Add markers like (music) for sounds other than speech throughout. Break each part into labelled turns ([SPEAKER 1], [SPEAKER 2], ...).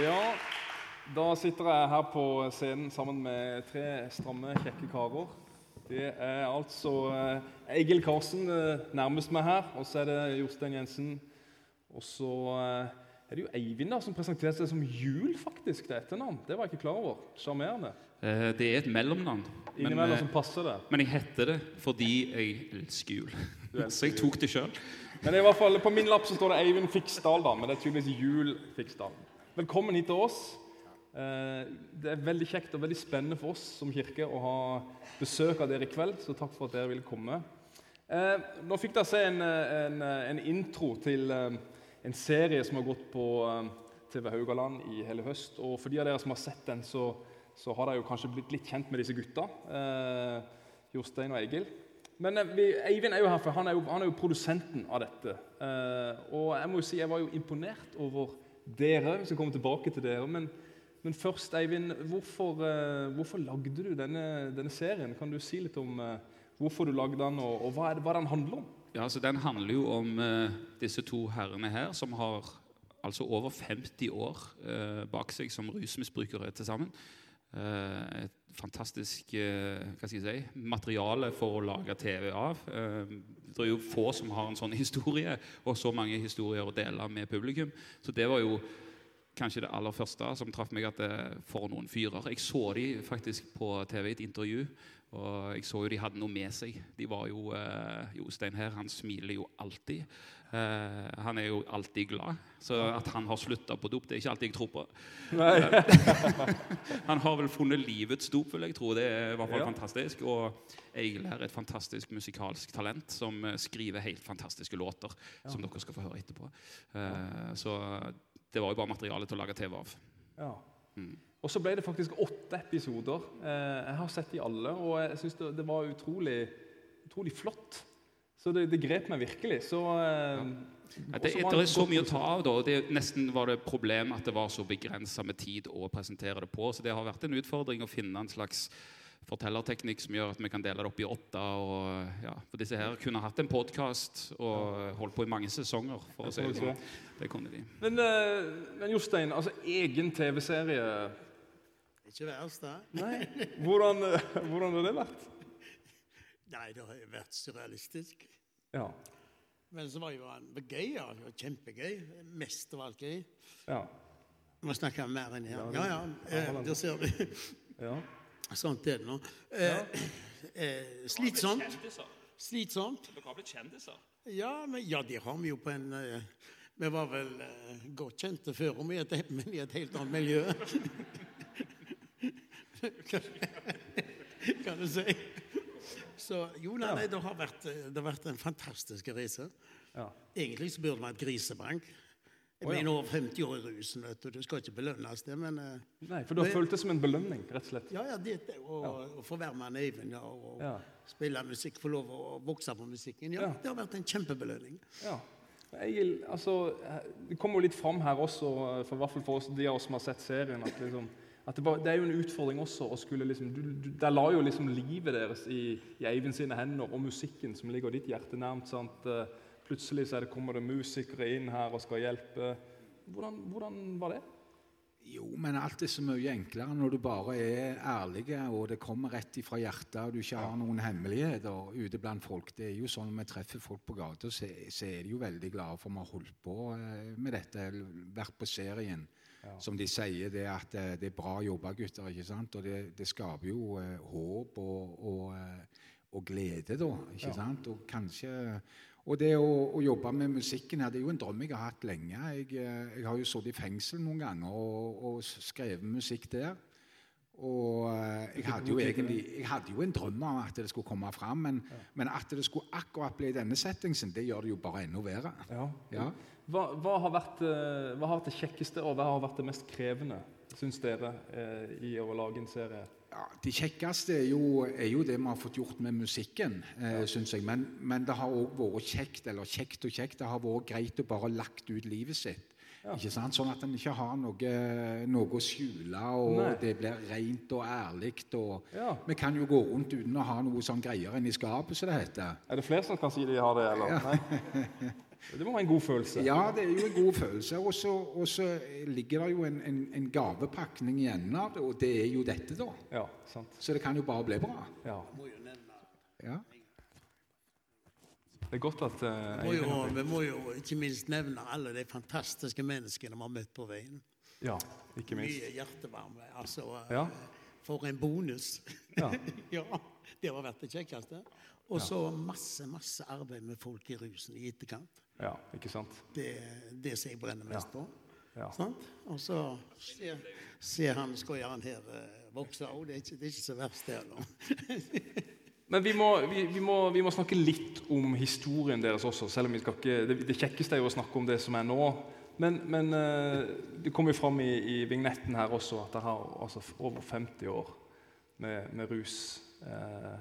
[SPEAKER 1] Ja, da sitter jeg her på scenen sammen med tre stramme, kjekke karer. Det er altså eh, Egil Karsen eh, nærmest meg her, og så er det Jostein Jensen. Og så eh, er det jo Eivind da, som presenterte seg som Jul, faktisk, det etternavn. Det var jeg ikke klar over. Sjarmerende.
[SPEAKER 2] Eh, Det er et mellomnavn.
[SPEAKER 1] Innimellom som passer det.
[SPEAKER 2] men jeg heter det fordi jeg elsker jul.
[SPEAKER 1] elsker (laughs)
[SPEAKER 2] Så jeg tok det sjøl.
[SPEAKER 1] Men i hvert fall, på min lapp så står det Eivind Fiksdal, da, men det er tydeligvis Jul Fiksdal. Velkommen hit til oss. Eh, Det er veldig kjekt og veldig spennende for oss som kirke å ha besøk av dere i kveld, så takk for at dere ville komme. Eh, Nå fikk dere se en, eh, en, en intro til en serie som har gått på TV Haugaland i hele høst. Og for de av dere som har sett den, så, så har dere jo kanskje blitt litt kjent med disse gutta. Jostein og Egil. Men vi, Eivind er jo her, for han er jo, han er jo produsenten av dette. Og jeg må jo si, jeg var jo imponert over dere. Vi skal komme tilbake til dere. Men, men først, Eivind, hvorfor, eh, hvorfor lagde du denne, denne serien? Kan du si litt om eh, hvorfor du lagde den, og, og hva, det, hva den handler om?
[SPEAKER 2] Ja, altså Den handler jo om uh, disse to herrene her, som har altså over 50 år uh, bak seg som rusmisbrukere til sammen. Eh, et fantastisk eh, si, materiale for å lage TV av. Eh, det er jo få som har en sånn (laughs) historie, og så mange historier å dele med publikum. Så det var jo kanskje det aller første som traff meg, at det, for noen fyrer. Jeg så de faktisk på TV i et intervju, og jeg så jo de hadde noe med seg. De var jo, eh, Jostein her, han smiler jo alltid. Eh, han er jo alltid glad. Så at han har slutta på dop, det er ikke alltid jeg tror på. (laughs) han har vel funnet livets dop, vil jeg tro. Det er i hvert fall
[SPEAKER 1] Ja.
[SPEAKER 2] fantastisk. Og Egil er et fantastisk musikalsk talent som eh, skriver helt fantastiske låter, som dere skal få høre etterpå. Uh, så det var jo bare materiale til å lage TV av.
[SPEAKER 1] Ja.
[SPEAKER 2] Mm.
[SPEAKER 1] Og så ble det faktisk åtte episoder. Uh, jeg har sett de alle, og jeg syns det, det var utrolig, utrolig flott. Så det, det grep meg virkelig. Så, ja.
[SPEAKER 2] Ja,
[SPEAKER 1] og
[SPEAKER 2] det, det er så mye å ta av. da, det Nesten var det problem at det var så begrensa med tid å presentere det på. Så det har vært en utfordring å finne en slags fortellerteknikk som gjør at vi kan dele det opp i åtte. og ja, For disse her kunne hatt en podkast og holdt på i mange sesonger. for å si det sånn. Det kunne de.
[SPEAKER 1] Men, eh, men Jostein, altså egen TV-serie
[SPEAKER 3] Ikke verst, det.
[SPEAKER 1] Nei, hvordan, eh, (laughs) hvordan har det vært?
[SPEAKER 3] Nei, det har vært surrealistisk.
[SPEAKER 1] Ja.
[SPEAKER 3] Men så var jo han gøy. ja. Det var Kjempegøy. Mest av alt gøy.
[SPEAKER 1] Ja.
[SPEAKER 3] Må snakke mer enn her.
[SPEAKER 1] Ja,
[SPEAKER 3] Ja, ja. Eh, der ser du.
[SPEAKER 1] ja.
[SPEAKER 3] Sånt er det nå. Eh, eh, slitsomt. Slitsomt.
[SPEAKER 2] Dere har blitt kjendiser.
[SPEAKER 3] Ja, men, ja, det har vi jo på en eh, Vi var vel eh, godt kjente før, om i et, men i et helt annet miljø. (laughs) kan du si. Så jo, nei, nei, det har vært, eh, det har vært en fantastisk reise.
[SPEAKER 1] ja.
[SPEAKER 3] Egentlig så burde vi ha et grisebank. Jeg
[SPEAKER 1] Å, ja.
[SPEAKER 3] mener over 50 år i rusen, vet du. Det skal ikke belønnes, det, men eh,
[SPEAKER 1] Nei, for du har
[SPEAKER 3] Men-
[SPEAKER 1] følt det som en belønning, rett og slett.
[SPEAKER 3] ja, ja, det, og, å, å få være med Eivind ja, og
[SPEAKER 1] Ja.
[SPEAKER 3] spille musikk, få lov å vokse på musikken, ja,
[SPEAKER 1] Ja.
[SPEAKER 3] det har vært en kjempebelønning.
[SPEAKER 1] Ja. Egil, altså, eh, det kommer jo litt fram her også, for, i hvert fall for oss, de av oss som har sett serien, at, liksom, det, bare, det er jo en utfordring også å skulle liksom, du, du, Der la jo liksom livet deres i, i Eivind sine hender, og musikken som ligger ditt hjerte nærmt. sant? Eh, Plutselig så det, kommer det musikere inn her og skal hjelpe. Hvordan, hvordan var det?
[SPEAKER 4] Jo, men alt er så mye enklere når du bare er ærlig, og det kommer rett ifra hjertet, og du ikke har noen hemmeligheter ute blant folk. Det er jo sånn Når vi treffer folk på gata, så, så er de jo veldig glade for vi har holdt på eh, med dette, eller vært på serien. Som de sier, det er at eh, det er bra jobba, gutter. ikke sant? Og det, det skaper jo eh, håp og, og, eh, og glede, da. ikke sant? Og kanskje og det å, å jobbe med musikken her, det er jo en drøm jeg har hatt lenge. Jeg, eh, jeg har jo sittet i fengsel noen ganger og, og skrevet musikk der. Og jeg hadde jo egentlig jeg hadde jo en drøm om at det skulle komme fram, men, men at det skulle akkurat bli denne settingen, det gjør det jo bare enda verre.
[SPEAKER 1] Ja.
[SPEAKER 4] Ja.
[SPEAKER 1] Hva, hva, har vært, eh, hva har vært det kjekkeste, og hva har vært det mest krevende, syns dere, eh, i å lage en serie?
[SPEAKER 4] Ja, Det kjekkeste er jo, er jo det vi har fått gjort med musikken, eh, syns jeg. Men, men det har òg vært kjekt, eller kjekt og kjekt, det har vært greit å bare lagt ut livet sitt. Ikke sant? Sånn at en ikke har noe, noe å skjule, og
[SPEAKER 1] Nei.
[SPEAKER 4] det blir rent og ærlig. Og
[SPEAKER 1] Ja.
[SPEAKER 4] Vi kan jo gå rundt uten å ha noe sånn greier inni skapet, som det heter.
[SPEAKER 1] Er det flere som kan si de har det, eller? Ja. Nei? (laughs) Det må være en god følelse.
[SPEAKER 4] Ja, det er jo en god følelse. Og så, ligger det jo en, en, en gavepakning i enden av det, og det er jo dette, da.
[SPEAKER 1] Ja, sant.
[SPEAKER 4] Så det kan jo bare bli bra.
[SPEAKER 1] Ja.
[SPEAKER 4] Ja.
[SPEAKER 1] Det er godt at eh,
[SPEAKER 3] Må jo, vi må jo ikke minst nevne alle de fantastiske menneskene vi har møtt på veien.
[SPEAKER 1] Ja, ikke minst.
[SPEAKER 3] Mye hjertevarme. Altså, eh,
[SPEAKER 1] Ja.
[SPEAKER 3] for en bonus.
[SPEAKER 1] Ja. (laughs)
[SPEAKER 3] ja, det har vært det kjekkeste. Og så masse, masse arbeid med folk i rusen i etterkant.
[SPEAKER 1] ja, ikke sant?
[SPEAKER 3] Det det som jeg brenner mest på.
[SPEAKER 1] Ja.
[SPEAKER 3] Sant? Og så ser, ser han skoieren her eh, vokse òg. Det, det er ikke så verst, det heller. (laughs)
[SPEAKER 1] Men vi må, vi, vi, må, vi må snakke litt om historien deres også. selv om vi skal ikke, Det, det kjekkeste er jo å snakke om det som er nå. Men, men eh, det kommer jo fram i, i vignetten her også at dere har altså, over 50 år med, med rus. Eh,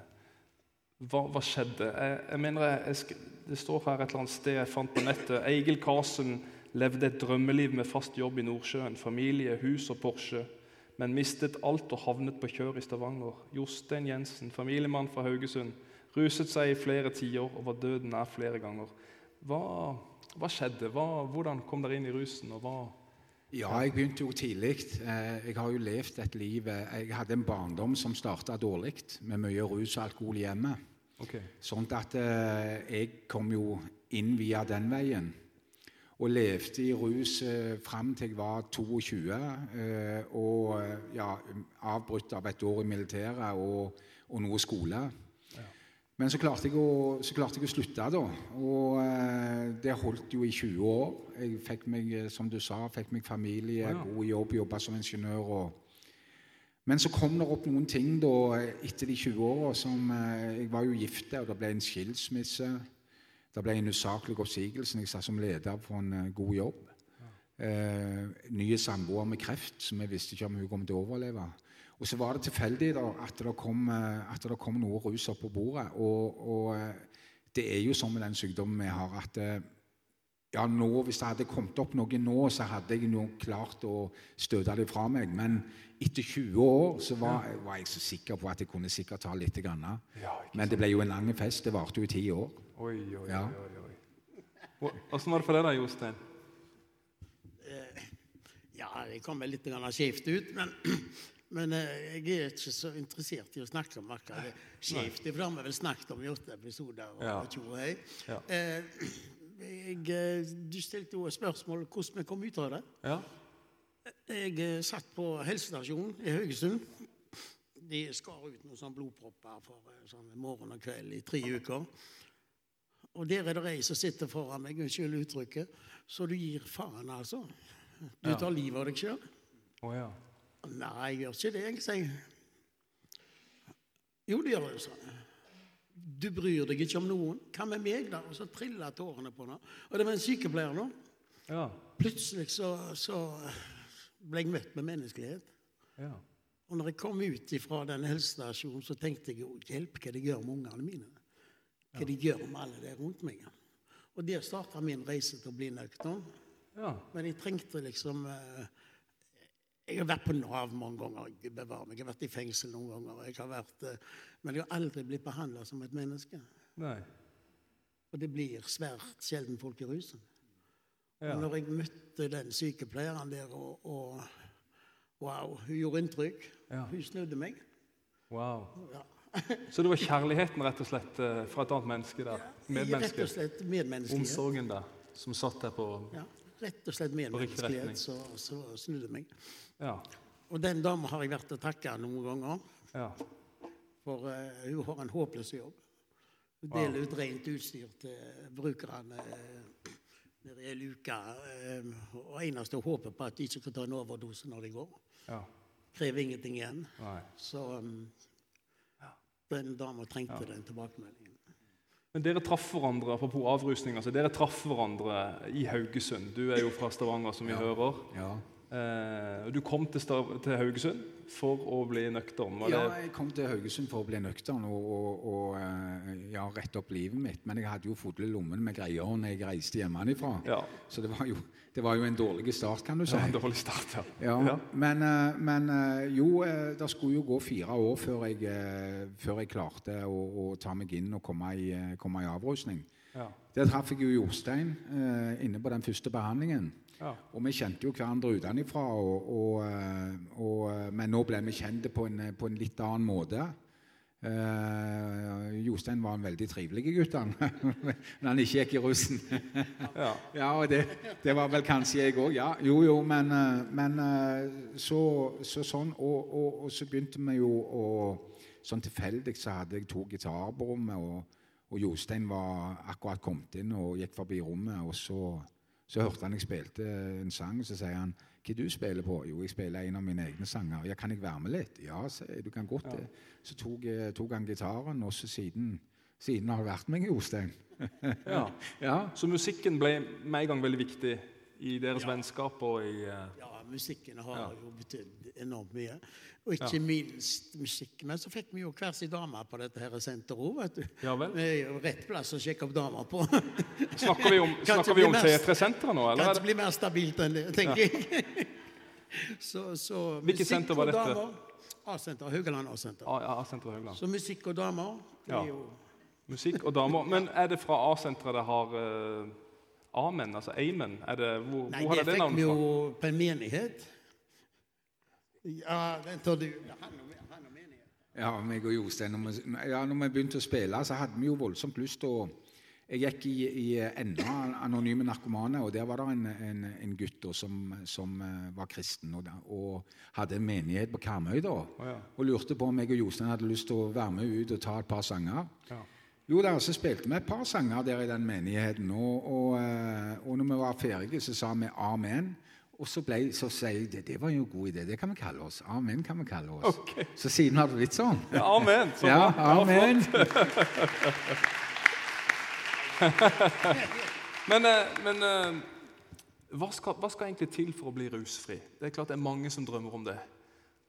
[SPEAKER 1] hva, hva skjedde? Jeg, jeg mener jeg, Det står her et eller annet sted jeg fant på nettet. Egil Karsen levde et drømmeliv med fast jobb i Nordsjøen. Familie, hus og Porsche. Men mistet alt og havnet på kjør i Stavanger. Jostein Jensen, familiemann fra Haugesund. Ruset seg i flere tiår og var døden nær flere ganger. Hva, hva skjedde? Hva, hvordan kom dere inn i rusen? og hva...
[SPEAKER 4] Ja, jeg begynte jo tidlig. Eh, Jeg har jo levd et liv eh, Jeg hadde en barndom som starta dårlig, med mye rus og alkohol i hjemmet.
[SPEAKER 1] Ok,
[SPEAKER 4] Sånn at eh, jeg kom jo inn via den veien. Og levde i rus eh, fram til jeg var 22. Eh, og eh, ja, avbrutt av et år i militæret og, og noe skole. Men så klarte, jeg å, så klarte jeg å slutte, da. Og eh, det holdt jo i 20 år. Jeg fikk meg, eh, som du sa, fikk meg familie,
[SPEAKER 1] Ja.
[SPEAKER 4] god jobb, jobba som ingeniør. og men så kom det opp noen ting da, etter de 20 åra som eh, Jeg var jo gift, og det ble en skilsmisse. Det ble en usaklig oppsigelse. Jeg satt som leder for en eh, god jobb. Eh, nye samboer med kreft, som jeg visste ikke om hun kom til å overleve. Og så var det tilfeldig da, at, det kom, eh, at det kom noe rus opp på bordet. Og, og det er jo sånn med den sykdommen vi har, at ja, nå, Hvis det hadde kommet opp noe nå, så hadde jeg jo klart å støte det fra meg. Men etter 20 år så var, var jeg så sikker på at jeg kunne sikkert ta litt. Grann.
[SPEAKER 1] Ja,
[SPEAKER 4] Men det ble jo en lang fest. Det varte jo i ti år.
[SPEAKER 1] Oi, oi,
[SPEAKER 4] Ja.
[SPEAKER 1] oi. oi. Åssen var det for deg, da, Jostein?
[SPEAKER 3] Ja, jeg kommer litt skjevt ut, men, (clears throat) men eh, jeg er ikke så interessert i å snakke om akkurat det skjevt. For det har vi vel snakket om i åtte episoder. og
[SPEAKER 1] Ja.
[SPEAKER 3] tjo og hei.
[SPEAKER 1] Ja.
[SPEAKER 3] Eh, (clears throat) jeg, eh, du stilte jo et spørsmål hvordan vi kom ut av det.
[SPEAKER 1] Ja?
[SPEAKER 3] Jeg eh, satt på helsestasjonen i Haugesund. De skar ut noen sånne blodpropper for eh, sånn morgen og kveld i tre uker. Og der er det ei som sitter foran meg, unnskyld uttrykket, så du gir faen, altså. Du
[SPEAKER 1] Ja.
[SPEAKER 3] tar livet av deg sjøl.
[SPEAKER 1] Oh, ja.
[SPEAKER 3] Nei, jeg gjør ikke det, jeg, sier. Jo, det gjør jeg, sa jeg. Du bryr deg ikke om noen. Hva med meg, da? Og så trilla tårene på henne. Og det var en sykepleier nå.
[SPEAKER 1] Ja.
[SPEAKER 3] Plutselig så, så ble jeg møtt med menneskelighet.
[SPEAKER 1] ja.
[SPEAKER 3] Og når jeg kom ut fra den helsestasjonen, så tenkte jeg hjelp hva de gjør med ungene mine. Hva de gjør med alle der rundt meg. Og der starta min reise til å bli nøktern.
[SPEAKER 1] ja.
[SPEAKER 3] Men jeg trengte liksom eh, Jeg har vært på Nav mange ganger. Meg. Jeg har vært i fengsel noen ganger. Jeg har vært, eh, men jeg har aldri blitt behandla som et menneske.
[SPEAKER 1] Nei.
[SPEAKER 3] Og det blir svært sjelden folk i rusen.
[SPEAKER 1] Ja.
[SPEAKER 3] Og når jeg møtte den sykepleieren der, og, og Wow, hun gjorde inntrykk.
[SPEAKER 1] Ja.
[SPEAKER 3] Hun snudde meg.
[SPEAKER 1] Wow.
[SPEAKER 3] Ja. (laughs)
[SPEAKER 1] Så det var kjærligheten rett og slett eh, fra et annet menneske der?
[SPEAKER 3] Rett og slett medmenneskelighet.
[SPEAKER 1] Omsorgen der, som satt der på
[SPEAKER 3] Ja, rett og slett
[SPEAKER 1] riktig
[SPEAKER 3] menneskelighet så, så snudde meg.
[SPEAKER 1] Ja.
[SPEAKER 3] Og den dama har jeg vært og takka noen ganger.
[SPEAKER 1] ja.
[SPEAKER 3] For uh, hun har en håpløs jobb. Hun
[SPEAKER 1] Wow.
[SPEAKER 3] deler ut rent utstyr til brukerne uh, nede i luka. Uh, og eneste håpet på at de ikke skal ta en overdose når de går.
[SPEAKER 1] ja.
[SPEAKER 3] Krever ingenting igjen.
[SPEAKER 1] Nei.
[SPEAKER 3] Så um, den dama trengte den tilbakemeldingen.
[SPEAKER 1] Men dere traff hverandre apropos avrusning, altså dere traff hverandre i Haugesund. Du er jo fra Stavanger, som vi hører.
[SPEAKER 4] Ja.
[SPEAKER 1] Eh, du kom til, til Haugesund for å bli nøktern.
[SPEAKER 4] Ja, jeg kom til Haugesund for å bli nøktern og, og, og eh, ja, rette opp livet mitt. Men jeg hadde jo fulle lommen med greier når jeg reiste hjemmefra.
[SPEAKER 1] Ja.
[SPEAKER 4] Så det var, jo, det var jo en dårlig start, kan du si.
[SPEAKER 1] Ja, en dårlig start, ja.
[SPEAKER 4] Ja,
[SPEAKER 1] Ja.
[SPEAKER 4] Men, eh, men jo, det skulle jo gå fire år før jeg, før jeg klarte å, å ta meg inn og komme i, komme i avrusning.
[SPEAKER 1] Ja.
[SPEAKER 4] Der traff jeg jo Jostein inne på den første behandlingen.
[SPEAKER 1] Ja.
[SPEAKER 4] Og vi kjente jo hverandre utenfra, og, og, eh, og, eh, men nå ble vi kjent på en, på en litt annen måte. Uh, Jostein var en veldig trivelig gutt, han. (laughs) men han ikke gikk i russen.
[SPEAKER 1] Ja. (laughs)
[SPEAKER 4] ja, og det, det var vel kanskje jeg òg. Ja, jo, jo, men, eh, men eh, så, så sånn. Og, og, og så begynte vi jo å Sånn tilfeldig så hadde jeg to gitarer på rommet, og, og Jostein var akkurat kommet inn og gikk forbi rommet. og så... Så hørte han jeg spilte en sang, så sier han hva du spiller på? Jo, jeg spiller en av mine egne sanger. Ja, kan jeg være med litt? Ja, sier jeg, du kan godt det. Så tok, tok han gitaren, og så siden, siden har det vært meg, Jostein.
[SPEAKER 1] Ja. (laughs)
[SPEAKER 4] Ja.
[SPEAKER 1] Så musikken ble med en gang veldig viktig i deres vennskap og i uh...
[SPEAKER 3] Ja, musikken har
[SPEAKER 1] Ja.
[SPEAKER 3] jo betydd enormt mye. Og ikke minst musikken. Men så fikk vi jo hver sin dame på dette her senteret òg, vet du.
[SPEAKER 1] Ja vel.
[SPEAKER 3] Jo rett plass å sjekke opp damer på.
[SPEAKER 1] Snakker vi om, snakker vi om
[SPEAKER 3] mest-
[SPEAKER 1] T3-senteret nå, eller? Kan
[SPEAKER 3] ikke bli mer stabilt enn det, tenker jeg. så, så
[SPEAKER 1] Hvilket senter var dette?
[SPEAKER 3] A-senter. Haugaland A-senter.
[SPEAKER 1] A- ja, A-senteret Høgland.
[SPEAKER 3] Så musikk og damer det er jo
[SPEAKER 1] Musikk og damer. Men er det fra A-senteret det har eh, Amen, altså Amen? Er det, hvor,
[SPEAKER 3] Nei,
[SPEAKER 1] hvor har
[SPEAKER 3] det
[SPEAKER 1] det det
[SPEAKER 3] fikk vi jo
[SPEAKER 1] fra?
[SPEAKER 3] på en menighet. Ja, den tar du. Han og, han og menighet.
[SPEAKER 4] Ja, meg og Jostein. Når vi, ja, når vi begynte å spille, så hadde vi jo voldsomt lyst til å Jeg gikk i, i enda anonyme narkomane, og der var det en, en, en gutt da, som, som eh, var kristen og, og hadde en menighet på Karmøy. da,
[SPEAKER 1] ja.
[SPEAKER 4] Og lurte på om jeg og Jostein hadde lyst til å være med ut og ta et par sanger.
[SPEAKER 1] Ja.
[SPEAKER 4] Jo da, så spilte vi et par sanger der i den menigheten. Og, og, eh, og når vi var ferdige, så sa vi amen. Og så, ble, så sier jeg det, det var jo en god idé. Det kan vi kalle oss. Amen kan vi kalle oss.
[SPEAKER 1] Okay.
[SPEAKER 4] Så siden har det blitt sånn.
[SPEAKER 1] Ja, amen. Så
[SPEAKER 4] Ja, amen. (laughs)
[SPEAKER 1] Men, eh, men eh, hva, skal, hva skal egentlig til for å bli rusfri? Det er klart det er mange som drømmer om det.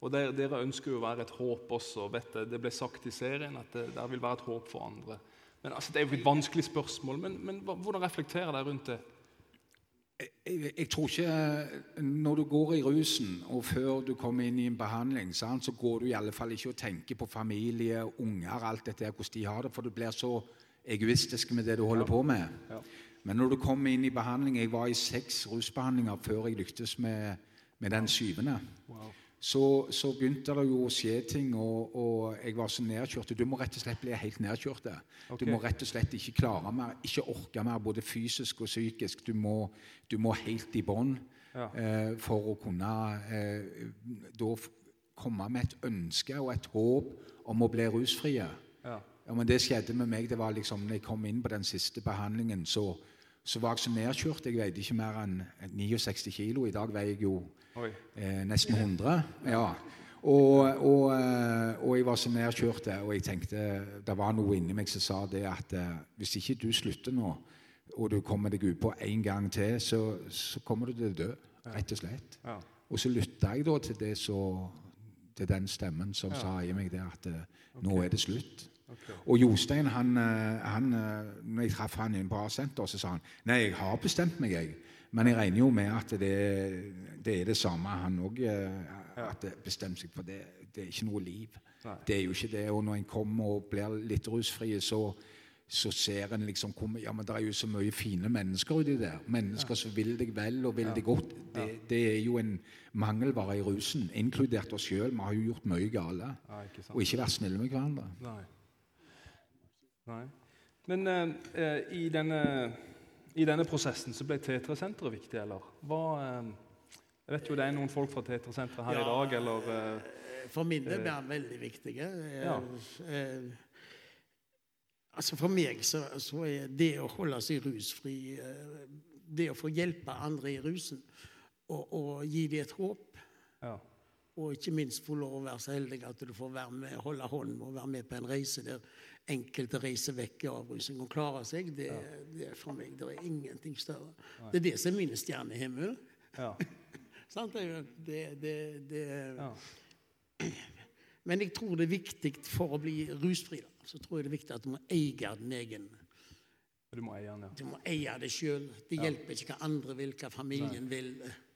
[SPEAKER 1] Og dere, dere ønsker jo å være et håp også. vet du. Det ble sagt i serien at det, der vil være et håp for andre. Men altså, Det er jo et vanskelig spørsmål, men, men hvordan reflekterer dere rundt det?
[SPEAKER 4] Jeg, jeg tror ikke Når du går i rusen, og før du kommer inn i en behandling, sant, så går du i alle fall ikke og tenker på familie, unger, alt dette, hvordan de har det, for du blir så egoistisk med det du holder på med.
[SPEAKER 1] Ja.
[SPEAKER 4] Men når du kommer inn i behandling Jeg var i seks rusbehandlinger før jeg lyktes med, med den syvende.
[SPEAKER 1] Wow.
[SPEAKER 4] Så, så begynte det jo å skje ting, og, og jeg var så nedkjørt. Du må rett og slett bli helt nedkjørt.
[SPEAKER 1] Okay.
[SPEAKER 4] Du må rett og slett ikke klare mer, ikke orke mer, både fysisk og psykisk. Du må, du må helt i bånn
[SPEAKER 1] Ja.
[SPEAKER 4] eh, for å kunne eh, da komme med et ønske og et håp om å bli rusfrie.
[SPEAKER 1] Ja.
[SPEAKER 4] Ja, men det skjedde med meg. det var liksom, når jeg kom inn på den siste behandlingen, så, så var jeg så nedkjørt. Jeg veide ikke mer enn 69 kilo. I dag veier jeg jo eh, nesten 100. Ja. Og, og, eh, og jeg var så nedkjørt, og jeg tenkte Det var noe inni meg som sa det at eh, hvis ikke du slutter nå, og du kommer deg utpå en gang til, så, så kommer du til å dø. Rett og slett.
[SPEAKER 1] Ja.
[SPEAKER 4] Og så lytta jeg da til det så, til den stemmen som sa i meg det at nå nå er det slutt. Og Jostein, han, eh, han, eh, når jeg traff han inne på A-senter, så sa han nei, jeg har bestemt meg, jeg. Men jeg regner jo med at det, det er det samme han òg at det bestemmer seg for. Det, det er ikke noe liv.
[SPEAKER 1] Nei.
[SPEAKER 4] Det er jo ikke det. Og når en kommer og blir litt rusfri, så, så ser en liksom Ja, men det er jo så mye fine mennesker uti der. Mennesker som vil deg vel og vil deg godt. Det, det er jo en mangelvare i rusen, inkludert oss sjøl. Vi har jo gjort mye gale.
[SPEAKER 1] Ja.
[SPEAKER 4] Og ikke vært snille med hverandre.
[SPEAKER 1] Nei. Nei. Men eh, eh, i, denne, i denne prosessen så ble T3-senteret viktig, eller? Hva, eh, jeg vet jo det er noen folk fra T3-senteret her i dag, eller eh,
[SPEAKER 3] For min del ble han veldig viktig. Eh,
[SPEAKER 1] Ja.
[SPEAKER 3] eh, altså For meg så, så er det å holde seg rusfri, eh, det å få hjelpe andre i rusen og, og gi dem et håp,
[SPEAKER 1] ja.
[SPEAKER 3] og ikke minst få lov å være så heldig at du får være med, holde hånden og være med på en reise der enkelte reiser vekk i rusen og klarer seg, det, det er for meg det er ingenting større. Det er det som er min stjernehimmel.
[SPEAKER 1] ja. (laughs)
[SPEAKER 3] Sant? Det, det, det, det,
[SPEAKER 1] ja. (clears throat)
[SPEAKER 3] Men jeg tror det er viktig for å bli rusfri. Da. Så tror jeg det er viktig at du må eie din egen
[SPEAKER 1] Du må eie den, ja.
[SPEAKER 3] Du må eie det sjøl. Det hjelper ikke hva andre vil, hva familien vil.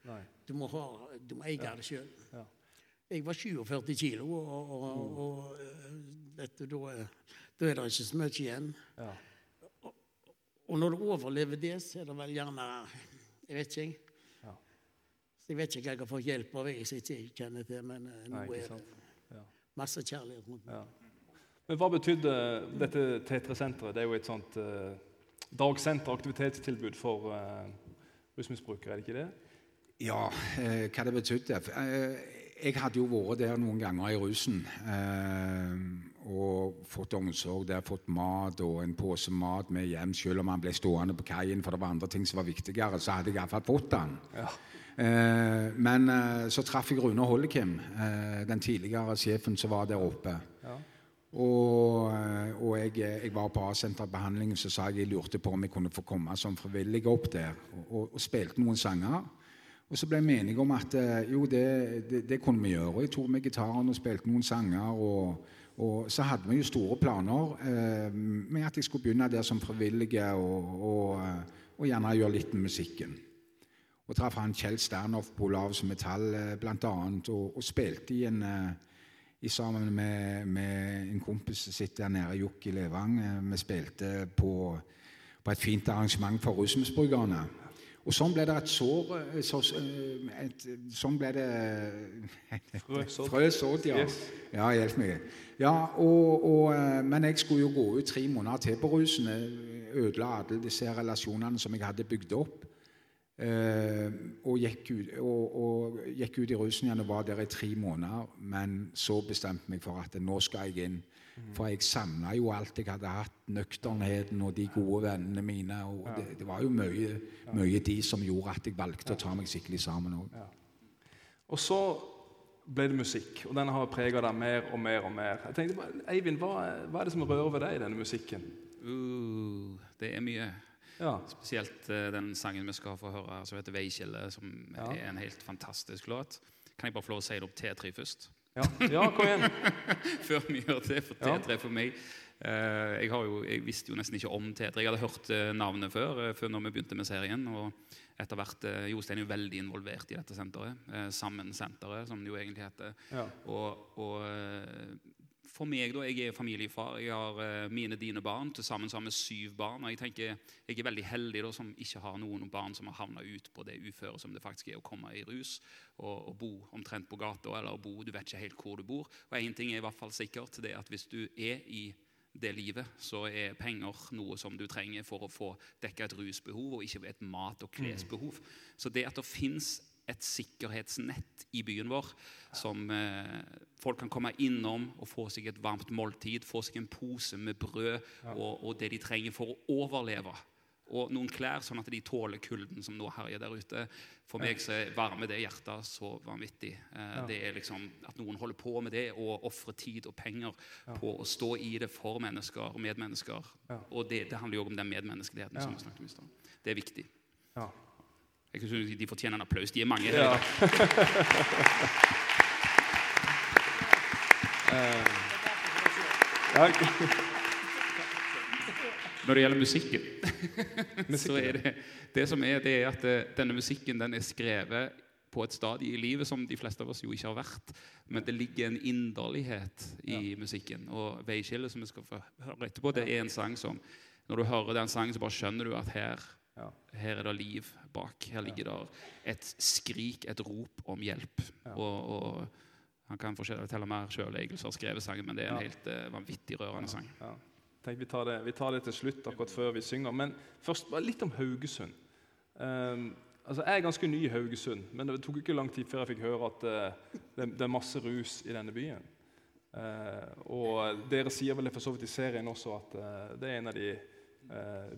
[SPEAKER 1] Nei.
[SPEAKER 3] Du må, ha, du må eie det sjøl.
[SPEAKER 1] Ja.
[SPEAKER 3] Jeg var 47 kilo, og, og, og øh, vet du, da, er- da er det ikke så mye igjen.
[SPEAKER 1] Ja.
[SPEAKER 3] Og når du overlever det, så er det vel gjerne Jeg vet ikke, jeg.
[SPEAKER 1] Ja.
[SPEAKER 3] Så jeg vet ikke hva jeg har fått hjelp av, jeg som ikke kjenner til, men eh, nå
[SPEAKER 1] Nei,
[SPEAKER 3] er det
[SPEAKER 1] Ja.
[SPEAKER 3] masse kjærlighet rundt meg.
[SPEAKER 1] Ja. Men hva betydde dette T3-senteret? Det er jo et sånt eh, dagsenter, aktivitetstilbud for eh, rusmisbrukere, er det ikke det?
[SPEAKER 4] Ja, eh, hva det betydde? Eh, jeg hadde jo vært der noen ganger i rusen eh, og fått omsorg der, fått mat og en pose mat med hjem. Selv om han ble stående på kaien for det var andre ting som var viktigere, så hadde jeg iallfall fått den.
[SPEAKER 1] Ja.
[SPEAKER 4] Eh, men eh, så traff jeg Rune Hollekim, eh, den tidligere sjefen som var der oppe.
[SPEAKER 1] Ja.
[SPEAKER 4] Og, eh, og jeg, jeg var på A-senterbehandlingen, så sa jeg jeg lurte på om jeg kunne få komme som frivillig opp der. Og, og, og spilte noen sanger. Og så ble vi enige om at eh, jo, det, det, det kunne vi gjøre. Jeg tok med gitaren og spilte noen sanger. Og, og så hadde vi jo store planer eh, med at jeg skulle begynne der som frivillige og, og, eh, og gjerne gjøre litt med musikken. Og traff han Kjell Sternoff på Olavs Metall eh, bl.a. Og, og spilte i en i sammen med, med en kompis som sitter nede, Jokk i Levang. Eh, Vi spilte på, på et fint arrangement for rusmisbrukerne. Og sånn ble det et sår eh, så, eh, et, Sånn ble det
[SPEAKER 1] Frøsådd.
[SPEAKER 4] Frøsådd, ja.
[SPEAKER 1] Yes.
[SPEAKER 4] Ja, hjelp meg. Ja, og, og, eh, men jeg skulle jo gå ut tre måneder til på rusen. Ødela alle disse relasjonene som jeg hadde bygd opp. Eh, og, gikk ut, og, og gikk ut i rusen igjen og var der i tre måneder. Men så bestemte jeg meg for at nå skal jeg inn. For jeg savna jo alt jeg hadde hatt. Nøkternheten og de gode vennene mine. og det, det var jo mye, mye de som gjorde at jeg valgte å ta meg skikkelig sammen òg.
[SPEAKER 1] Og så ble det musikk, og den har prega deg mer og mer og mer. Jeg tenkte, Eivind, hva, er- hva er det som rører ved deg i denne musikken?
[SPEAKER 2] Uh, det er mye.
[SPEAKER 1] Ja,
[SPEAKER 2] Spesielt eh, den sangen vi skal få høre, som heter 'Veiskille', som
[SPEAKER 1] Ja.
[SPEAKER 2] er en helt fantastisk låt. Kan jeg bare få lov å si det opp T3 først?
[SPEAKER 1] ja, ja kom igjen. (laughs)
[SPEAKER 2] Før vi gjør det, for T3 for meg Uh, jeg, har jo, jeg visste jo nesten ikke om T3. Jeg hadde hørt uh, navnet før, uh, før når vi begynte med serien. og etter hvert, Jostein er jo veldig involvert i dette senteret. Eh, Sammen-senteret, som det jo egentlig heter.
[SPEAKER 1] Ja.
[SPEAKER 2] Og, og for meg, da, jeg er familiefar. Jeg har eh, mine dine barn. Til sammen har vi syv barn. Og jeg tenker jeg er veldig heldig da, som ikke har noen barn som har havna ut på det uføret som det faktisk er å komme i rus og, og bo omtrent på gata, eller bo Du vet ikke helt hvor du bor. Og én ting er i hvert fall sikkert, det er at hvis du er i det livet, så er penger noe som du trenger for å få dekka et rusbehov, og ikke et mat- og klesbehov. Så det at det fins et sikkerhetsnett i byen vår som eh, folk kan komme innom og få seg et varmt måltid, få seg en pose med brød og, og det de trenger for å overleve. Og noen klær, sånn at de tåler kulden som nå herjer der ute. For meg så varmer det hjertet så vanvittig. Eh, Det er liksom At noen holder på med det og ofrer tid og penger på å stå i det for mennesker og medmennesker. Og det, det handler jo om den medmenneskeligheten som vi snakket om i stad. Det er viktig.
[SPEAKER 1] Ja.
[SPEAKER 2] Jeg synes De fortjener en applaus. De er mange.
[SPEAKER 1] Ja. (laughs) dag.
[SPEAKER 2] Når det gjelder musikken, (laughs) så er det det som er, det er at eh, denne musikken den er skrevet på et stadie i livet som de fleste av oss jo ikke har vært. Men det ligger en inderlighet i musikken. Og 'Veiskillet', som vi skal få høre etterpå, det er en sang som Når du hører den sangen, så bare skjønner du at her,
[SPEAKER 1] Ja.
[SPEAKER 2] her er det liv bak. Her ligger det et skrik, et rop om hjelp. Og, og han kan fortelle mer sjøl, Egil, som har skrevet sangen, men det er en
[SPEAKER 1] Ja.
[SPEAKER 2] helt uh, vanvittig rørende sang.
[SPEAKER 1] Ja. Tenk, vi, tar det, vi tar det til slutt, akkurat før vi synger. Men først bare litt om Haugesund. Um, altså, Jeg er ganske ny i Haugesund, men det tok ikke lang tid før jeg fikk høre at uh, det, det er masse rus i denne byen. Uh, og dere sier vel det for så vidt i serien også at uh, det er en av de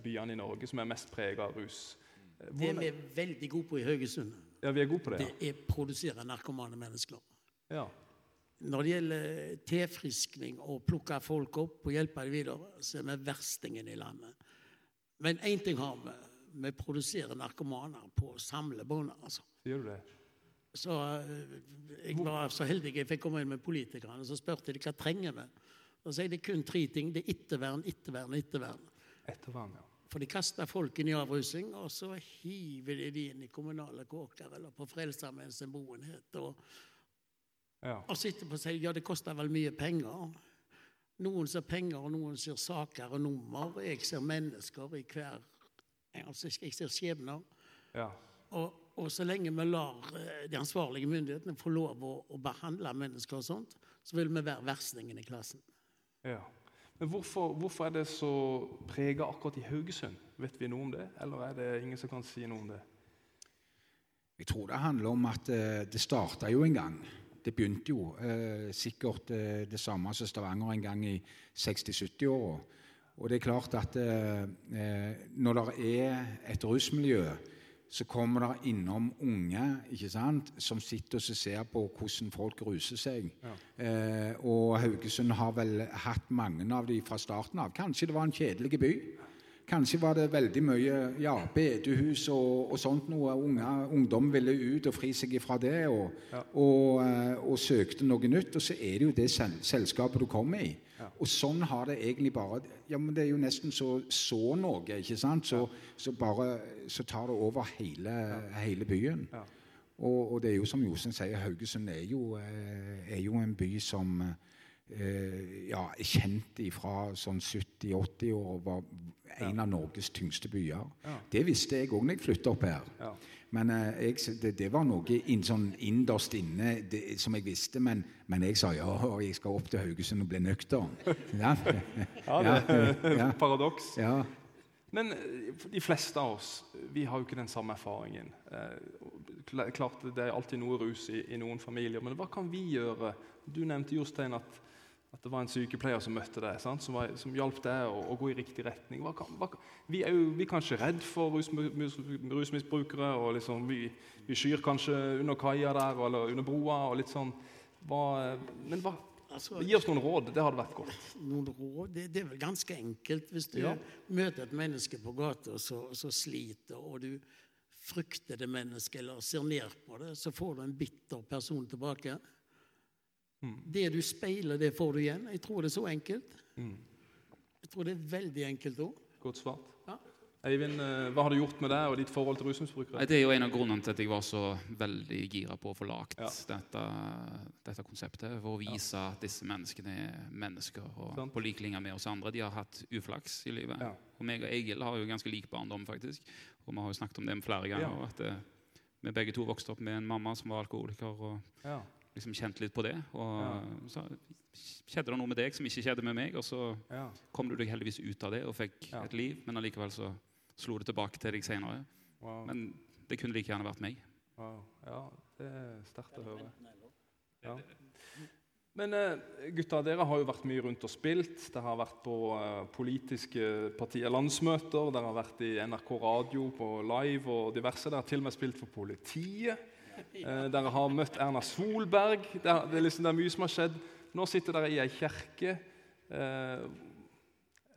[SPEAKER 1] byene i Norge som er mest prega av rus. Eh,
[SPEAKER 3] Det vi er veldig gode på i Haugesund,
[SPEAKER 1] ja, vi er gode på det. ja.
[SPEAKER 3] det er å produsere narkomane mennesker.
[SPEAKER 1] Ja.
[SPEAKER 3] Når det gjelder tilfriskning og plukke folk opp og hjelpe dem videre, så er vi verstingen i landet. Men én ting har vi. Vi produserer narkomaner på samlebånd. Altså.
[SPEAKER 1] Gjør du det?
[SPEAKER 3] Så eh, jeg var så heldig jeg fikk komme inn med politikerne. Så spurte de hva trenger vi. Så sier de kun tre ting. Det er ettervern, ettervern, ettervern.
[SPEAKER 1] Ettervern, ja.
[SPEAKER 3] For de kaster folk inn i avrusing, og så hiver de de inn i kommunale kåker eller på Frelsesarmeens boenhet. Og,
[SPEAKER 1] ja.
[SPEAKER 3] og sitter på seg ja, det koster vel mye penger. Noen ser penger, og noen ser saker og nummer. Jeg ser mennesker i hver Altså, jeg ser skjebner.
[SPEAKER 1] Ja.
[SPEAKER 3] Og, og så lenge vi lar eh, de ansvarlige myndighetene få lov å, å behandle mennesker og sånt, så vil vi være verstingen i klassen.
[SPEAKER 1] ja. Men hvorfor, hvorfor er det så prega akkurat i Haugesund? Vet vi noe om det, eller er det ingen som kan si noe om det?
[SPEAKER 4] Jeg tror det handler om at eh, det starta jo en gang. Det begynte jo eh, sikkert eh, det samme som Stavanger en gang i 60-70-åra. Og det er klart at eh, eh, når det er et rusmiljø, så kommer det innom unge ikke sant, som sitter og ser på hvordan folk ruser seg. Eh, og Haugesund har vel hatt mange av de fra starten av. Kanskje det var en kjedelig by. Kanskje var det veldig mye ja, bedehus og, og sånt noe. Unge, ungdom ville ut og fri seg ifra det og, og, eh, og søkte noe nytt. Og så er det jo det sel selskapet du kommer i. Og sånn har det egentlig bare Ja, men det er jo nesten så så noe, ikke sant? Så, så bare så tar det over hele, hele byen. Og, det er jo som Josen sier, Haugesund er jo, eh, er jo en by som ja, er kjent fra sånn 70-80 år og var en av Norges tyngste byer. Det visste jeg òg når jeg flytta opp her.
[SPEAKER 1] Ja.
[SPEAKER 4] Men eh, jeg, det, det var noe inn, sånn innerst inne det, som jeg visste. Men, men jeg sa ja, jeg skal opp til Haugesund og bli nøktern. (laughs) Ja,
[SPEAKER 1] Ja, det er (laughs)
[SPEAKER 4] ja,
[SPEAKER 1] et paradoks.
[SPEAKER 4] ja.
[SPEAKER 1] Men eh, de fleste av oss vi har jo ikke den samme erfaringen. Eh, klart Det er alltid noe rus i, i noen familier, men hva kan vi gjøre? Du nevnte Jostein at, at det var en sykepleier som møtte deg, sant? Som, var, som hjalp deg å, å gå i riktig retning. Hva hva, vi er jo vi er kanskje redd for mus- rusmisbrukere, og liksom vi, vi skyr kanskje under kaia der eller under broa. og litt sånn. Hva, men hva,
[SPEAKER 3] Altså,
[SPEAKER 1] gi oss noen råd. Det hadde vært godt.
[SPEAKER 3] noen råd, det, det er vel ganske enkelt. Hvis du
[SPEAKER 1] Ja.
[SPEAKER 3] møter et menneske på gata som sliter, og du frykter det mennesket eller ser ned på det, så får du en bitter person tilbake.
[SPEAKER 1] Mm.
[SPEAKER 3] Det du speiler, det får du igjen. Jeg tror det er så enkelt.
[SPEAKER 1] Mm.
[SPEAKER 3] Jeg tror det er veldig enkelt òg.
[SPEAKER 1] Godt svart.
[SPEAKER 3] Ja.
[SPEAKER 1] Eivind, eh, hva har det gjort med deg og ditt forhold til rusmisbrukere?
[SPEAKER 2] Det er jo en av grunnene til at jeg var så veldig gira på å få lagt
[SPEAKER 1] Ja.
[SPEAKER 2] dette, dette konseptet. For å vise at disse menneskene er mennesker og
[SPEAKER 1] Sant.
[SPEAKER 2] på lik linje med oss andre. De har hatt uflaks i livet.
[SPEAKER 1] Ja.
[SPEAKER 2] Og meg og Egil har jo ganske lik barndom, faktisk. Og vi har jo snakket om det flere ganger.
[SPEAKER 1] Ja.
[SPEAKER 2] At eh, vi begge to vokste opp med en mamma som var alkoholiker. og
[SPEAKER 1] Ja.
[SPEAKER 2] Liksom kjent litt på det. Og
[SPEAKER 1] Ja.
[SPEAKER 2] så skjedde det noe med deg som ikke skjedde med meg. Og så
[SPEAKER 1] Ja.
[SPEAKER 2] kom du deg heldigvis ut av det og fikk
[SPEAKER 1] Ja.
[SPEAKER 2] et liv. Men allikevel så slo det tilbake til deg senere.
[SPEAKER 1] Wow.
[SPEAKER 2] Men det kunne like gjerne vært meg.
[SPEAKER 1] wow. Ja, det er sterkt å høre. Ja. Men eh, gutta, dere har jo vært mye rundt og spilt. Det har vært på eh, politiske partier, landsmøter. Dere har vært i NRK Radio på live og diverse. Dere har til og med spilt for politiet. Eh, dere har møtt Erna Solberg. Det er, det, er liksom, det er mye som har skjedd. Nå sitter dere i ei kirke. Eh,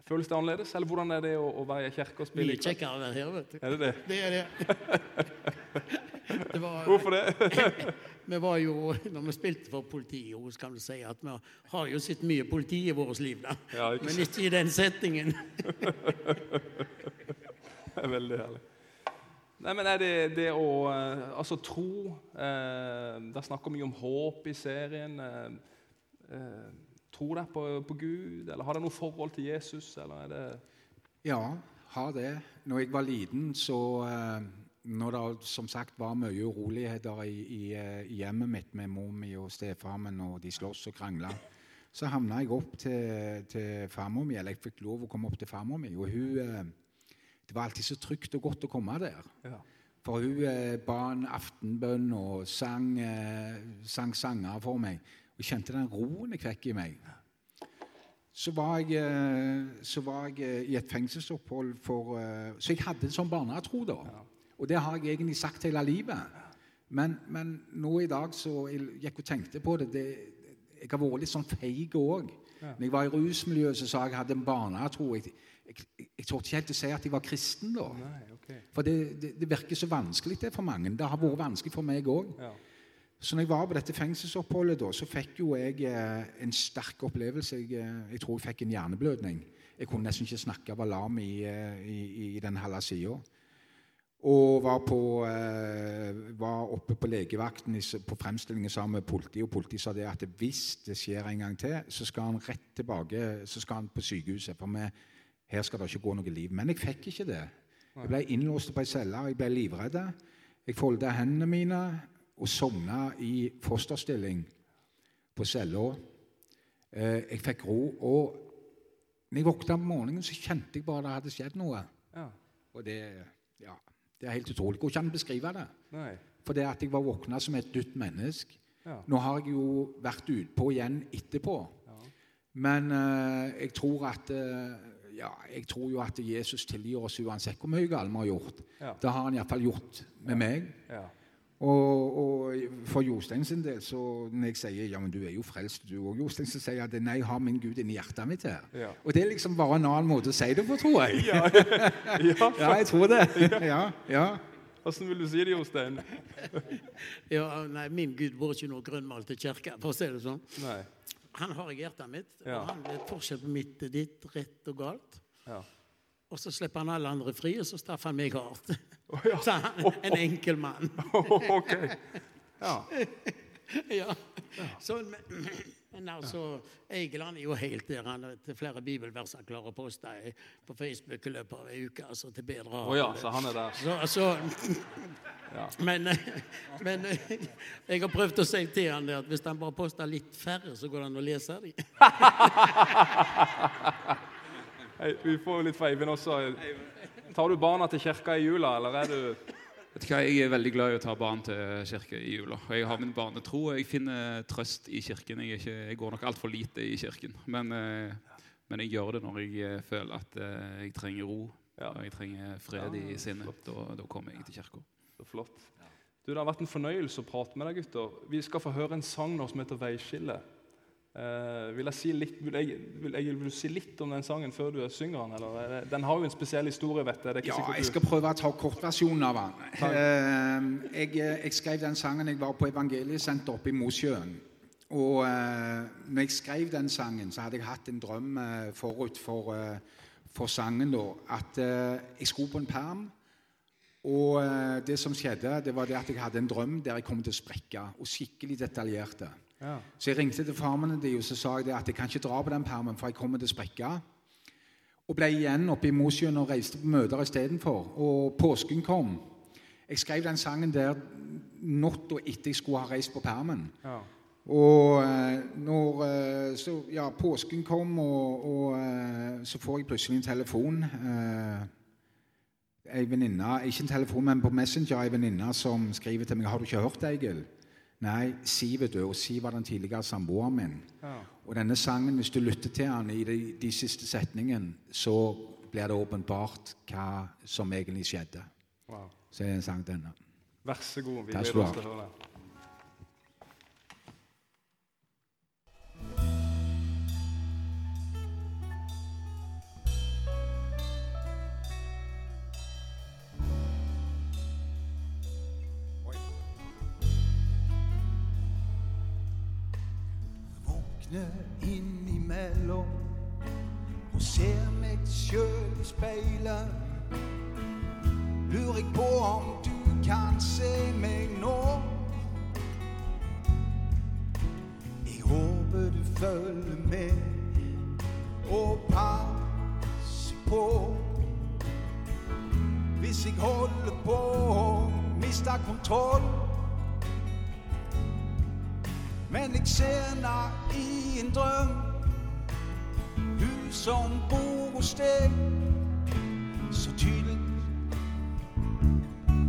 [SPEAKER 1] føles det annerledes, eller hvordan er det å, å være i ei kirke og spille?
[SPEAKER 3] Mye kjekkere å være her, vet du.
[SPEAKER 1] Er det det?
[SPEAKER 3] Det er det. (laughs) (laughs) (laughs) det var,
[SPEAKER 1] Hvorfor det?
[SPEAKER 3] vi var jo, når vi spilte for politiet, så kan du si at vi har jo sett mye politi i vårt liv, da.
[SPEAKER 1] Ja, ikke
[SPEAKER 3] Men ikke i den settingen.
[SPEAKER 1] Det er veldig herlig. Nei, men Er det det å eh, altså tro eh, Det er snakk mye om håp i serien. Eh, eh, tror dere på, på Gud, eller har dere noe forhold til Jesus? Eller er det
[SPEAKER 4] Ja, har det. Når jeg var liten, så eh, Når det som sagt var mye uroligheter i, i, eh, hjemmet mitt med mor mi og stefarmen, og de sloss og krangla, så havna jeg opp til, til farmor mi. Eller jeg fikk lov å komme opp til farmor mi. Og hun Det var alltid så trygt og godt å komme der.
[SPEAKER 1] Ja.
[SPEAKER 4] For hun eh, ba en aftenbønn og sang, eh, sang sanger for meg. Og kjente den roen jeg fikk i meg. Så var jeg, eh, så var jeg eh, i et fengselsopphold for eh, Så jeg hadde en sånn barnetro, da. Og det har jeg egentlig sagt hele livet. Men, men nå i dag så jeg gikk og tenkte på det, det Jeg har vært litt sånn feig òg. Når jeg var i rusmiljøet, så sa jeg at jeg hadde en barnetro. Jeg, jeg, jeg, torde ikke helt å si at jeg var kristen da.
[SPEAKER 1] Nei, okay.
[SPEAKER 4] For det, det, det virker så vanskelig det for mange. Det har vært vanskelig for meg òg.
[SPEAKER 1] Ja.
[SPEAKER 4] Så når jeg var på dette fengselsoppholdet, da, så fikk jo jeg eh, en sterk opplevelse. Jeg, eh, jeg tror jeg fikk en hjerneblødning. Jeg kunne nesten ikke snakke, var lam i, eh, i, i den halve sida. Og var, på, eh, var oppe på legevakten i, på fremstillingen sammen med politiet, og politiet sa det at hvis det skjer en gang til, så skal han rett tilbake så skal han på sykehuset. For vi, her skal det ikke gå noe liv. Men jeg fikk ikke det. Jeg ble innlåst på ei celle, jeg ble livredd. Jeg folda hendene mine og sovna i fosterstilling på cella. Eh, jeg fikk ro. Og når jeg våkna om morgenen, så kjente jeg bare det hadde skjedd noe.
[SPEAKER 1] Ja.
[SPEAKER 4] Og det, ja, det er helt utrolig. Går ikke an å beskrive det.
[SPEAKER 1] Nei.
[SPEAKER 4] For det at jeg var våkna som et dødt menneske.
[SPEAKER 1] Ja.
[SPEAKER 4] Nå har jeg jo vært utpå igjen etterpå. Men uh, jeg tror at eh, ja, jeg tror jo at Jesus tilgir oss uansett hvor mye galt vi har gjort.
[SPEAKER 1] Ja.
[SPEAKER 4] Det har han iallfall gjort med meg.
[SPEAKER 1] Ja.
[SPEAKER 4] Og, og for Jostein sin del, så når jeg sier ja, men du er jo frelst, du òg, Jostein, så sier jeg at nei, jeg har min Gud inni hjertet mitt her.
[SPEAKER 1] Ja.
[SPEAKER 4] Og det er liksom bare en annen måte å si det på, tror jeg.
[SPEAKER 1] Ja, (laughs)
[SPEAKER 4] Ja, jeg tror det. Ja, ja.
[SPEAKER 1] Hvordan vil du si det, Jostein? (laughs)
[SPEAKER 3] Ja, nei, min Gud bor ikke noe grønnmalte kirke, for å si det sånn.
[SPEAKER 1] Nei.
[SPEAKER 3] Han har i hjertet mitt,
[SPEAKER 1] Ja.
[SPEAKER 3] og han vet forskjell på mitt og ditt, rett og galt.
[SPEAKER 1] Ja.
[SPEAKER 3] Og så slipper han alle andre fri, og så straffer han meg hardt.
[SPEAKER 1] Oh, ja. (laughs)
[SPEAKER 3] Så han en enkel mann. (laughs)
[SPEAKER 1] ok. (laughs) Ja.
[SPEAKER 3] ja. Så, men, men altså, Egil han er jo helt der. Han har til flere bibelvers han klarer å poste på Facebook i løpet av ei uke. altså til bedre
[SPEAKER 1] oh, ja, så han er der.
[SPEAKER 3] Så, (laughs) så, men, men jeg har prøvd å si til han at hvis han bare poster litt færre, så går det an å lese dem. (laughs)
[SPEAKER 1] Hei, vi får jo litt fra Eivind også. Tar du barna til kirka i jula, eller er du
[SPEAKER 2] Vet du hva, Jeg er veldig glad i å ta barn til kirke i jula. Jeg har min barnetro, og jeg finner trøst i kirken. Jeg, ikke, jeg går nok altfor lite i kirken. Men, eh, men jeg gjør det når jeg eh, føler at eh, jeg trenger ro og jeg trenger fred i sinnet. Da, da kommer jeg til kirka.
[SPEAKER 1] Flott. Du, Det har vært en fornøyelse å prate med deg, gutter. Vi skal få høre en sang nå som heter 'Veiskille'. Eh, vil, jeg si litt, vil, jeg, vil, jeg, vil du si litt om den sangen før du synger den? Eller? er Den har jo en spesiell historie, vet jeg.
[SPEAKER 4] Ja, jeg skal prøve å ta kortversjonen av den. Uh, jeg, jeg skrev den sangen jeg var på evangeliesenteret oppe i Mosjøen. Og uh, når jeg skrev den sangen, så hadde jeg hatt en drøm eh, forut for, eh, for sangen. da, At eh, jeg skulle på en perm. Og eh, det som skjedde, det var det at jeg hadde en drøm der jeg kom til å sprekke. Og skikkelig detaljerte.
[SPEAKER 1] Ja.
[SPEAKER 4] Så jeg ringte til farmen og så sa jeg det at jeg kan ikke dra på den permen, for jeg kommer til å sprekke. Og ble igjen oppe i Mosjøen og reiste på møter istedenfor. Og påsken kom. Jeg skrev den sangen der natta etter jeg skulle ha reist på permen.
[SPEAKER 1] Ja.
[SPEAKER 4] Og eh, når eh, så, ja, påsken kom, og, og eh, så får jeg plutselig en telefon. Eh, ei venninne, ikke en telefon, men på Messenger, ei venninne som skriver til meg 'Har du ikke hørt, Egil?' Nei, Siv er død, og Siv var den tidligere samboeren min.
[SPEAKER 1] Ja.
[SPEAKER 4] Og denne sangen, hvis du lytter til den i de, de siste setningene, så blir det åpenbart hva som egentlig skjedde.
[SPEAKER 1] Wow.
[SPEAKER 4] Så er det en sang denne.
[SPEAKER 1] Vær så god. Vi gleder oss til å høre det.
[SPEAKER 5] Våkne innimellom og ser meg sjøl i speilet. Lurer jeg på om du kan se meg nå. Jeg håper du følger med og passer på. Hvis jeg holder på å miste kontroll. Men ser henne i en drøm. Du som bor hos deg Så tydelig.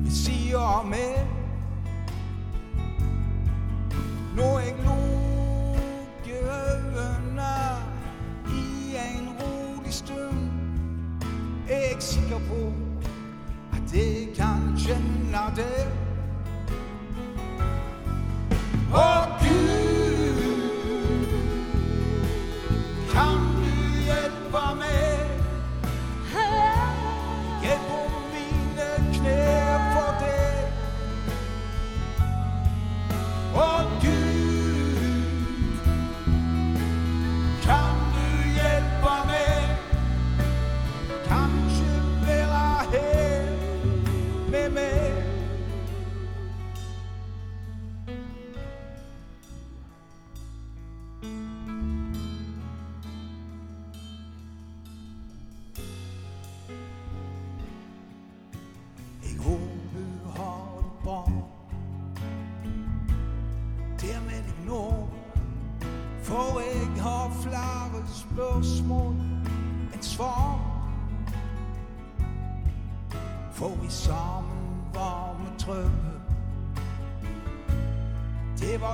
[SPEAKER 5] Vi sier med. Når jeg lukker øynene I en rolig stund. Jeg sikker på At jeg kan kjenne det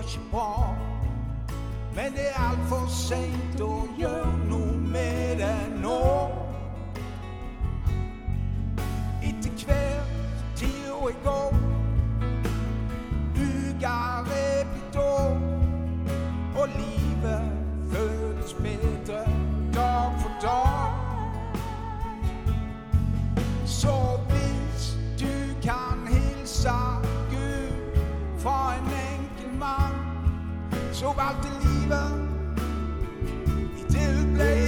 [SPEAKER 4] Det var ikke bra, men det er altfor seint så valgte livet til ble en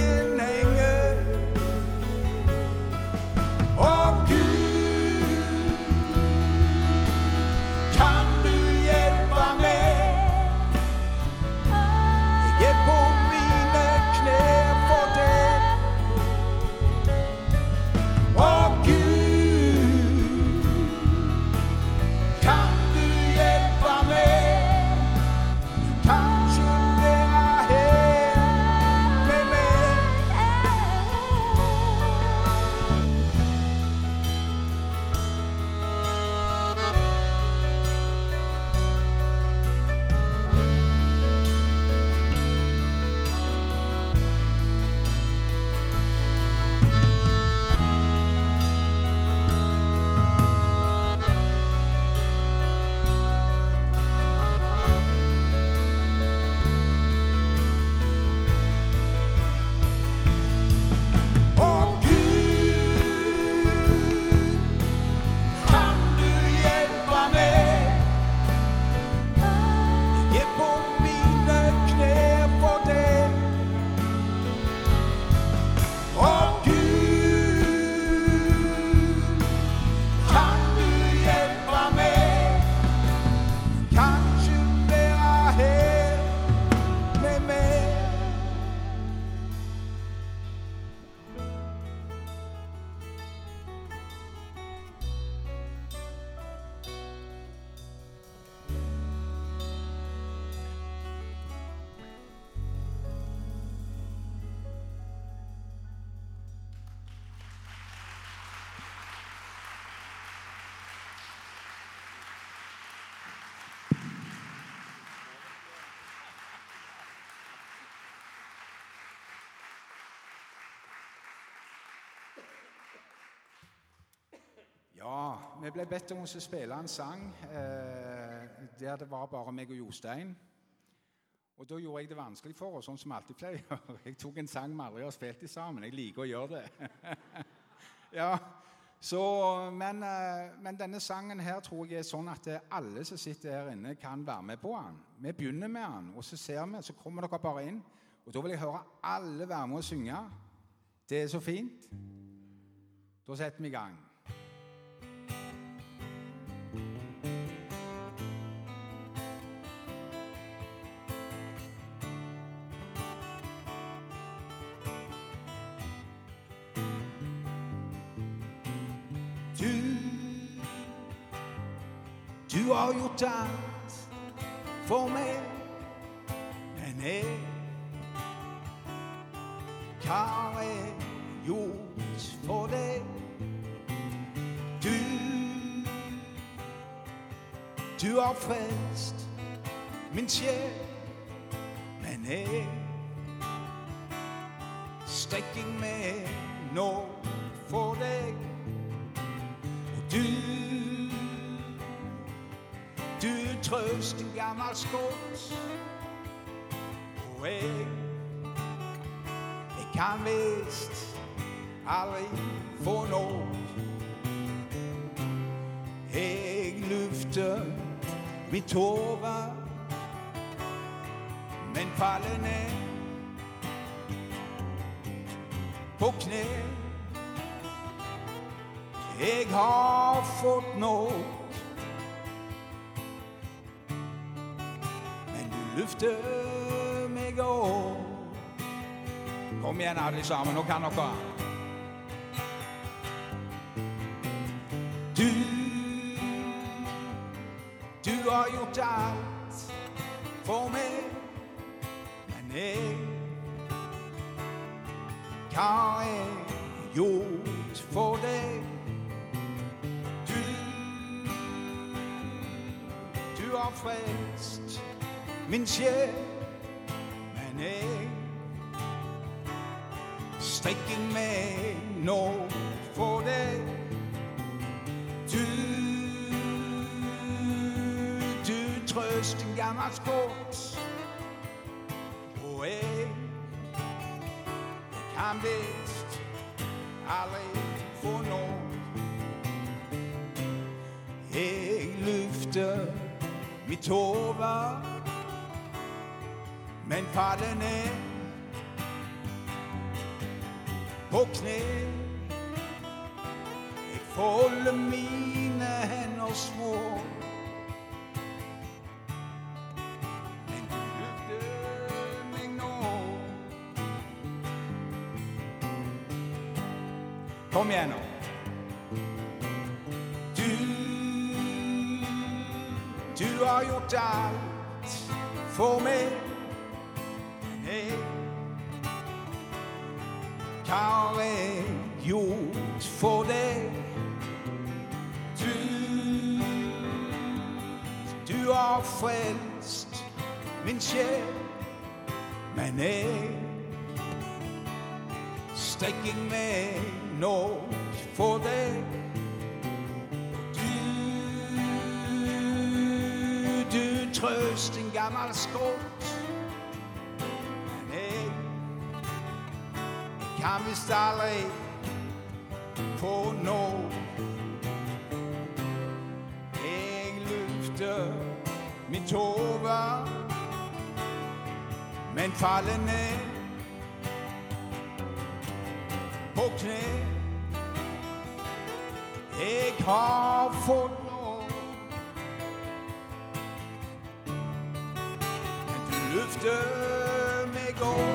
[SPEAKER 6] Ja, vi ble bedt om å spille en sang eh, der det var bare meg og Jostein. Og da gjorde jeg det vanskelig for oss, sånn som alltid pleier. Jeg tok en sang vi aldri har spilt i sammen. Jeg liker å gjøre det. (laughs) ja, så, men, eh, men denne sangen her tror jeg er sånn at alle som sitter her inne, kan være med på den. Vi begynner med den, og så ser vi, så kommer dere bare inn. Og da vil jeg høre alle være med og synge. Det er så fint. Da setter vi i gang.
[SPEAKER 4] Du har gjort alt for meg, men jeg Hva har jeg gjort for deg? Du, du har frelst min sjel, men jeg Og jeg Jeg kan visst aldri få nok Jeg lufter mitt hode Men faller ned På kne jeg har fått nok. Løfter meg opp. Kom igjen, alle sammen. Nå kan dere. Du Du har gjort alt sjel, men jeg strekker meg nå for deg. Du, du trøst gammelt gammel skott, og jeg kan visst aldri få nåd. Jeg løfter mitt hode, men faller ned på kne. Jeg folder mine hender små. Men du løfter meg nå. Kom igjen nå. Du, du har gjort alt for meg. Min men jeg strekker meg nå for deg. Du, du trøst en gammel skott, men jeg kan visst aldri få nå. Jeg løfter mitt hode, men faller ned på kne. Jeg har fått nåd, men du løfter meg opp.